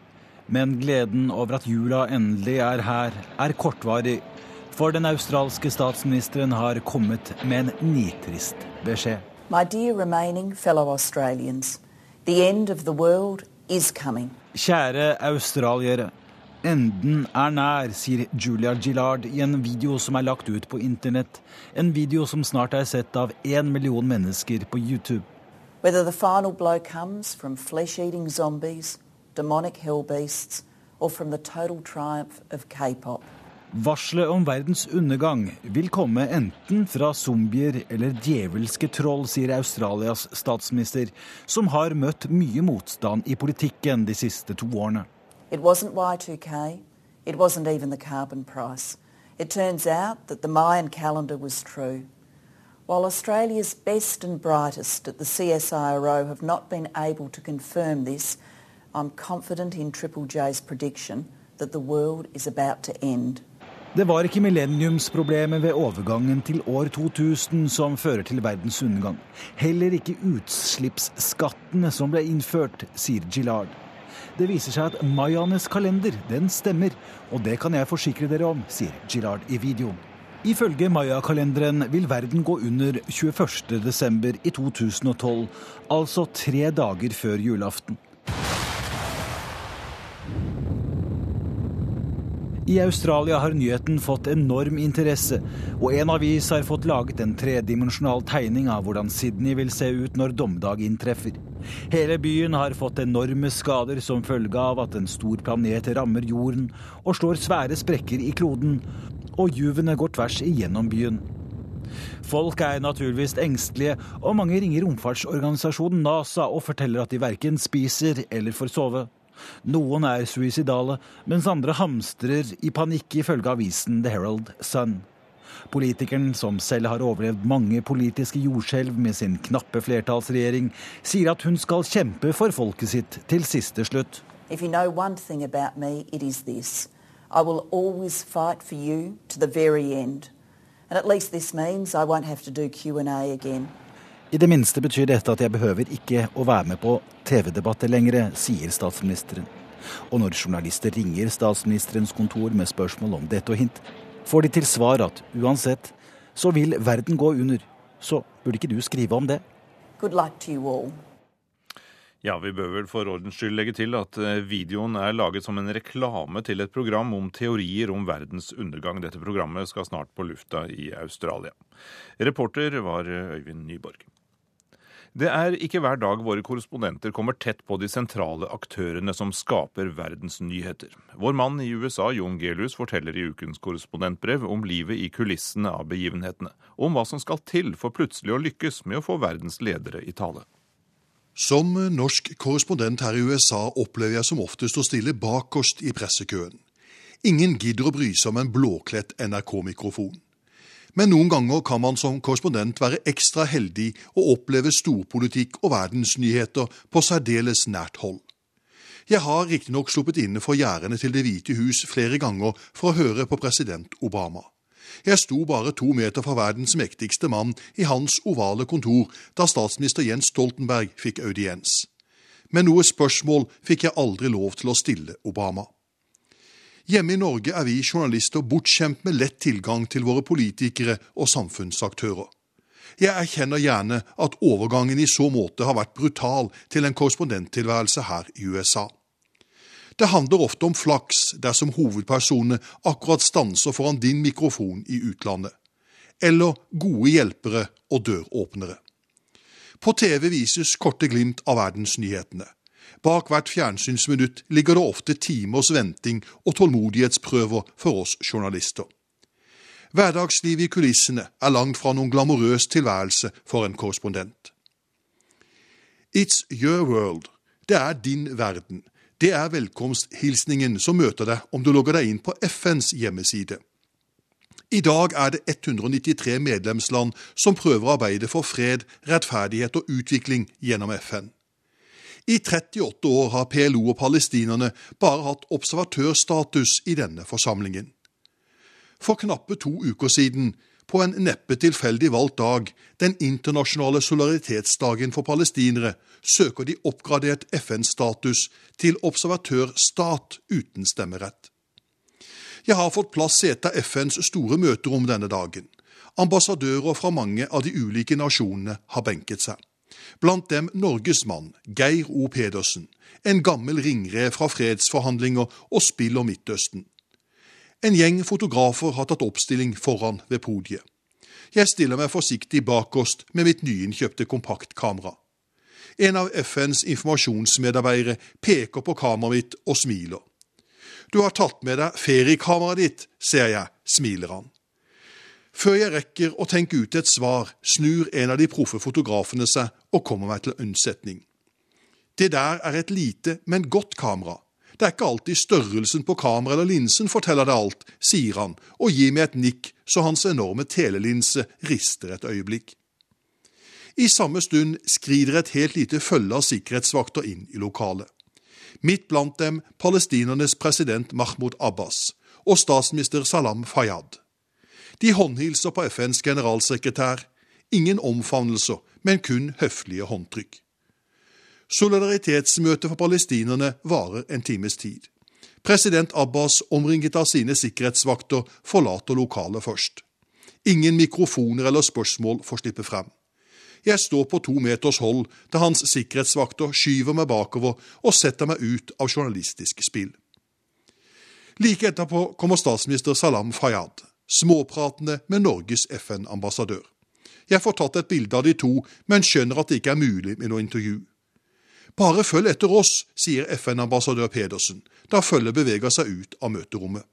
Men gleden over at jula endelig er her, er kortvarig. For den australske statsministeren har kommet med en nitrist beskjed. My dear remaining fellow Australians, the end of the world is coming. Kjære australiere. Enden er nær, sier Julia Gillard i en video som er lagt ut på internett. En video som snart er sett av én million mennesker på YouTube. Whether the final blow comes from flesh-eating zombies, demonic hell beasts, or from the total triumph of K-pop. Varselet om verdens undergang vil komme enten fra zombier eller djevelske troll, sier Australias statsminister, som har møtt mye motstand i politikken de siste to årene. It wasn't Y2K. It wasn't even the carbon price. It turns out that the Mayan calendar was true. While Australia's best and brightest at the CSIRO have not been able to confirm this, I'm confident in Triple J's prediction that the world is about to end. Det var ikke millenniumsproblemet ved overgangen til år 2000 som fører til verdens undergang. Heller ikke utslippsskattene som ble innført, sier Gillard. Det viser seg at mayanes kalender, den stemmer, og det kan jeg forsikre dere om, sier Gillard i videoen. Ifølge mayakalenderen vil verden gå under 21.12. i 2012, altså tre dager før julaften. I Australia har nyheten fått enorm interesse, og en avis har fått laget en tredimensjonal tegning av hvordan Sydney vil se ut når dommedag inntreffer. Hele byen har fått enorme skader som følge av at en stor planet rammer jorden og slår svære sprekker i kloden, og juvene går tvers igjennom byen. Folk er naturligvis engstelige, og mange ringer romfartsorganisasjonen NASA og forteller at de verken spiser eller får sove. Noen er suicidale, mens andre hamstrer i panikk, ifølge avisen The Herald Sun. Politikeren, som selv har overlevd mange politiske jordskjelv med sin knappe flertallsregjering, sier at hun skal kjempe for folket sitt til siste slutt. If you know one thing about me, it is this. I will always fight for you to the very end. And at least this means I won't have to do Q&A again. I det minste betyr dette at jeg behøver ikke å være med på TV-debatter lenger, sier statsministeren. Og når journalister ringer statsministerens kontor med spørsmål om dette og hint, får de til svar at uansett så vil verden gå under. Så burde ikke du skrive om det? Good luck to you all. Ja, vi bør vel for ordens skyld legge til at eh, videoen er laget som en reklame til et program om teorier om verdens undergang. Dette programmet skal snart på lufta i Australia. Reporter var eh, Øyvind Nyborg. Det er ikke hver dag våre korrespondenter kommer tett på de sentrale aktørene som skaper verdens nyheter. Vår mann i USA, Jon Gelius, forteller i ukens korrespondentbrev om livet i kulissene av begivenhetene, og om hva som skal til for plutselig å lykkes med å få verdens ledere i tale. Som norsk korrespondent her i USA opplever jeg som oftest å stille bakerst i pressekøen. Ingen gidder å bry seg om en blåkledt NRK-mikrofon. Men noen ganger kan man som korrespondent være ekstra heldig og oppleve storpolitikk og verdensnyheter på særdeles nært hold. Jeg har riktignok sluppet inne for gjerdene til Det hvite hus flere ganger for å høre på president Obama. Jeg sto bare to meter fra verdens mektigste mann i hans ovale kontor da statsminister Jens Stoltenberg fikk audiens. Men noe spørsmål fikk jeg aldri lov til å stille Obama. Hjemme i Norge er vi journalister bortskjemt med lett tilgang til våre politikere og samfunnsaktører. Jeg erkjenner gjerne at overgangen i så måte har vært brutal til en korrespondenttilværelse her i USA. Det handler ofte om flaks dersom hovedpersonene akkurat stanser foran din mikrofon i utlandet. Eller gode hjelpere og døråpnere. På TV vises korte glimt av verdensnyhetene. Bak hvert fjernsynsminutt ligger det ofte timers venting og tålmodighetsprøver for oss journalister. Hverdagslivet i kulissene er langt fra noen glamorøs tilværelse for en korrespondent. It's your world. Det er din verden, det er velkomsthilsningen som møter deg om du logger deg inn på FNs hjemmeside. I dag er det 193 medlemsland som prøver å arbeide for fred, rettferdighet og utvikling gjennom FN. I 38 år har PLO og palestinerne bare hatt observatørstatus i denne forsamlingen. For knappe to uker siden på en neppe tilfeldig valgt dag, den internasjonale solidaritetsdagen for palestinere, søker de oppgradert FN-status til observatørstat uten stemmerett. Jeg har fått plass i et av FNs store møterom denne dagen. Ambassadører fra mange av de ulike nasjonene har benket seg. Blant dem Norges mann, Geir O. Pedersen, en gammel ringrev fra fredsforhandlinger og spill om Midtøsten. En gjeng fotografer har tatt oppstilling foran ved podiet. Jeg stiller meg forsiktig bakerst med mitt nyinnkjøpte kompaktkamera. En av FNs informasjonsmedarbeidere peker på kameraet mitt og smiler. Du har tatt med deg feriekameraet ditt, ser jeg, smiler han. Før jeg rekker å tenke ut et svar, snur en av de proffe fotografene seg og kommer meg til unnsetning. Det der er et lite, men godt kamera. Det er ikke alltid størrelsen på kameraet eller linsen forteller det alt, sier han og gir meg et nikk så hans enorme telelinse rister et øyeblikk. I samme stund skrider et helt lite følge av sikkerhetsvakter inn i lokalet. Midt blant dem palestinernes president Mahmoud Abbas og statsminister Salam Fayyad. De håndhilser på FNs generalsekretær. Ingen omfavnelser, men kun høflige håndtrykk. Solidaritetsmøtet for palestinerne varer en times tid. President Abbas, omringet av sine sikkerhetsvakter, forlater lokalet først. Ingen mikrofoner eller spørsmål får slippe frem. Jeg står på to meters hold da hans sikkerhetsvakter skyver meg bakover og setter meg ut av journalistisk spill. Like etterpå kommer statsminister Salam Fayyad småpratende med Norges FN-ambassadør. Jeg får tatt et bilde av de to, men skjønner at det ikke er mulig med noe intervju. Bare følg etter oss, sier FN-ambassadør Pedersen, da følget beveger seg ut av møterommet.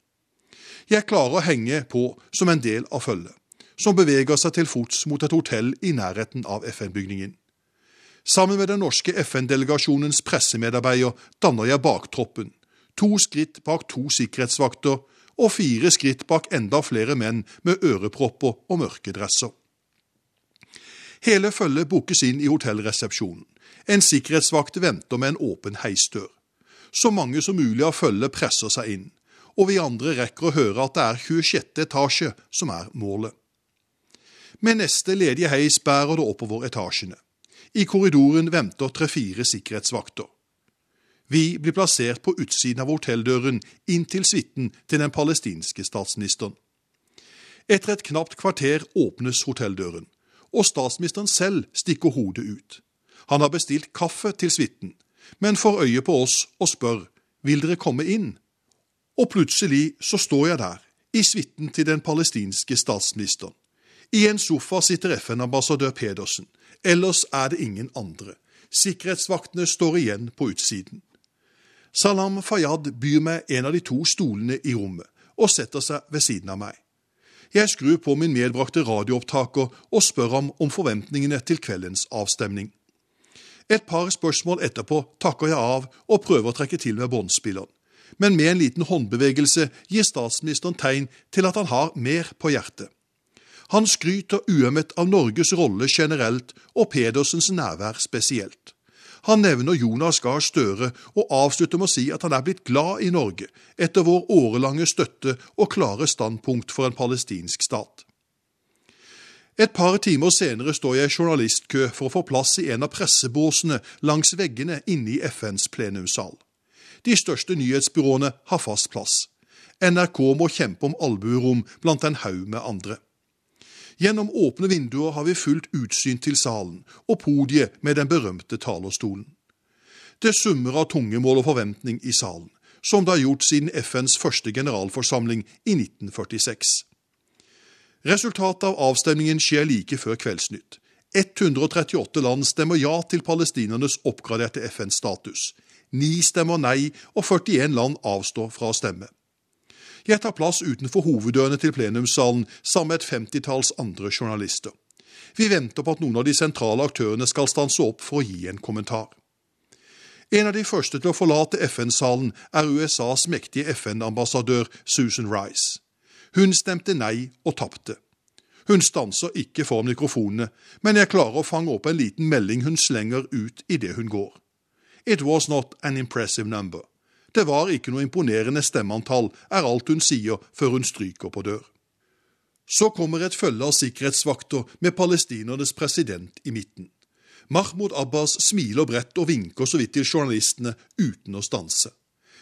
Jeg klarer å henge på som en del av følget, som beveger seg til fots mot et hotell i nærheten av FN-bygningen. Sammen med den norske FN-delegasjonens pressemedarbeider danner jeg baktroppen, to skritt bak to sikkerhetsvakter og fire skritt bak enda flere menn med ørepropper og mørke dresser. Hele følget bookes inn i hotellresepsjonen. En sikkerhetsvakt venter med en åpen heisdør. Så mange som mulig av følget presser seg inn, og vi andre rekker å høre at det er 26. etasje som er målet. Med neste ledige heis bærer det oppover etasjene. I korridoren venter tre-fire sikkerhetsvakter. Vi blir plassert på utsiden av hotelldøren inn til suiten til den palestinske statsministeren. Etter et knapt kvarter åpnes hotelldøren, og statsministeren selv stikker hodet ut. Han har bestilt kaffe til suiten, men får øye på oss og spør vil dere komme inn. Og plutselig så står jeg der, i suiten til den palestinske statsministeren. I en sofa sitter FN-ambassadør Pedersen, ellers er det ingen andre. Sikkerhetsvaktene står igjen på utsiden. Salam Fayyad byr meg en av de to stolene i rommet og setter seg ved siden av meg. Jeg skrur på min medbrakte radioopptaker og spør ham om forventningene til kveldens avstemning. Et par spørsmål etterpå takker jeg av og prøver å trekke til med båndspilleren. Men med en liten håndbevegelse gir statsministeren tegn til at han har mer på hjertet. Han skryter uømmet av Norges rolle generelt og Pedersens nærvær spesielt. Han nevner Jonas Gahr Støre og avslutter med å si at han er blitt glad i Norge etter vår årelange støtte og klare standpunkt for en palestinsk stat. Et par timer senere står jeg i journalistkø for å få plass i en av pressebåsene langs veggene inne i FNs plenumssal. De største nyhetsbyråene har fast plass. NRK må kjempe om albuerom blant en haug med andre. Gjennom åpne vinduer har vi fullt utsyn til salen og podiet med den berømte talerstolen. Det summer av tungemål og forventning i salen, som det har gjort siden FNs første generalforsamling i 1946. Resultatet av avstemningen skjer like før Kveldsnytt. 138 land stemmer ja til palestinernes oppgraderte FN-status. Ni stemmer nei, og 41 land avstår fra å stemme. Jeg tar plass utenfor hoveddørene til plenumssalen sammen med et femtitalls andre journalister. Vi venter på at noen av de sentrale aktørene skal stanse opp for å gi en kommentar. En av de første til å forlate FN-salen er USAs mektige FN-ambassadør Susan Rice. Hun stemte nei og tapte. Hun stanser ikke foran mikrofonene, men jeg klarer å fange opp en liten melding hun slenger ut idet hun går. It was not an impressive number. Det var ikke noe imponerende stemmeantall, er alt hun sier før hun stryker på dør. Så kommer et følge av sikkerhetsvakter med palestinernes president i midten. Mahmoud Abbas smiler bredt og vinker så vidt til journalistene uten å stanse.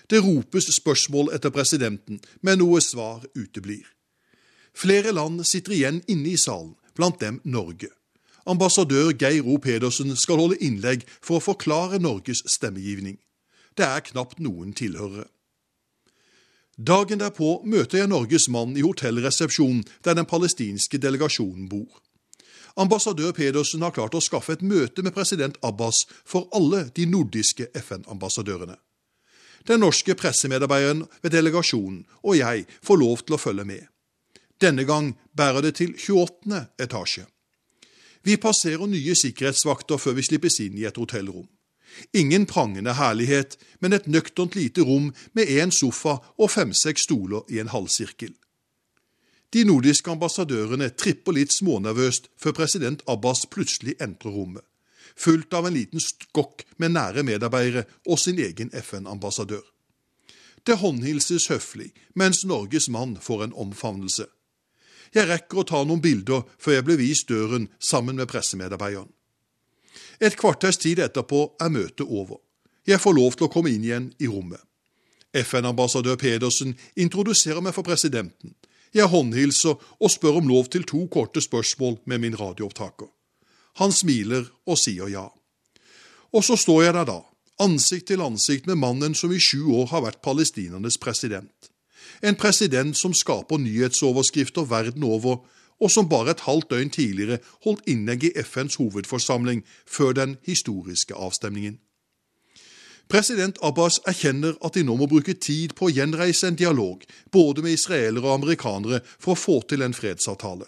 Det ropes spørsmål etter presidenten, men noe svar uteblir. Flere land sitter igjen inne i salen, blant dem Norge. Ambassadør Geir O. Pedersen skal holde innlegg for å forklare Norges stemmegivning. Det er knapt noen tilhørere. Dagen derpå møter jeg Norges mann i hotellresepsjonen der den palestinske delegasjonen bor. Ambassadør Pedersen har klart å skaffe et møte med president Abbas for alle de nordiske FN-ambassadørene. Den norske pressemedarbeideren ved delegasjonen og jeg får lov til å følge med. Denne gang bærer det til 28. etasje. Vi passerer nye sikkerhetsvakter før vi slippes inn i et hotellrom. Ingen prangende herlighet, men et nøkternt lite rom med én sofa og fem-seks stoler i en halvsirkel. De nordiske ambassadørene tripper litt smånervøst før president Abbas plutselig entrer rommet, fulgt av en liten skokk med nære medarbeidere og sin egen FN-ambassadør. Det håndhilses høflig, mens Norges mann får en omfavnelse. Jeg rekker å ta noen bilder før jeg blir vist døren sammen med pressemedarbeideren. Et kvarters tid etterpå er møtet over. Jeg får lov til å komme inn igjen i rommet. FN-ambassadør Pedersen introduserer meg for presidenten. Jeg håndhilser og spør om lov til to korte spørsmål med min radioopptaker. Han smiler og sier ja. Og så står jeg der da, ansikt til ansikt med mannen som i sju år har vært palestinernes president. En president som skaper nyhetsoverskrifter verden over, og som bare et halvt døgn tidligere holdt innlegg i FNs hovedforsamling før den historiske avstemningen. President Abbas erkjenner at de nå må bruke tid på å gjenreise en dialog, både med israelere og amerikanere, for å få til en fredsavtale.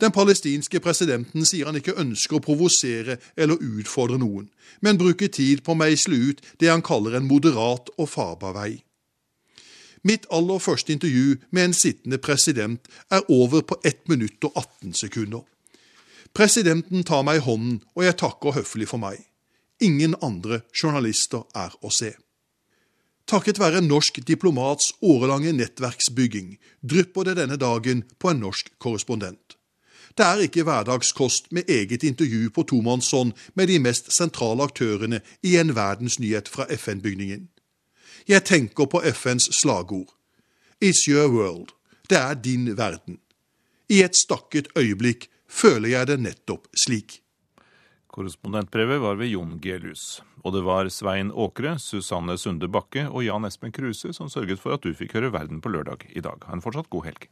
Den palestinske presidenten sier han ikke ønsker å provosere eller utfordre noen, men bruke tid på å meisle ut det han kaller en moderat og farbar vei. Mitt aller første intervju med en sittende president er over på 1 minutt og 18 sekunder. Presidenten tar meg i hånden, og jeg takker høflig for meg. Ingen andre journalister er å se. Takket være norsk diplomats årelange nettverksbygging drypper det denne dagen på en norsk korrespondent. Det er ikke hverdagskost med eget intervju på tomannshånd med de mest sentrale aktørene i en verdensnyhet fra FN-bygningen. Jeg tenker på FNs slagord. It's your world. Det er din verden. I et stakket øyeblikk føler jeg det nettopp slik. Korrespondentbrevet var ved Jon Gelius. Og det var Svein Åkre, Susanne Sunde Bakke og Jan Espen Kruse som sørget for at du fikk høre Verden på lørdag i dag. Ha en fortsatt god helg.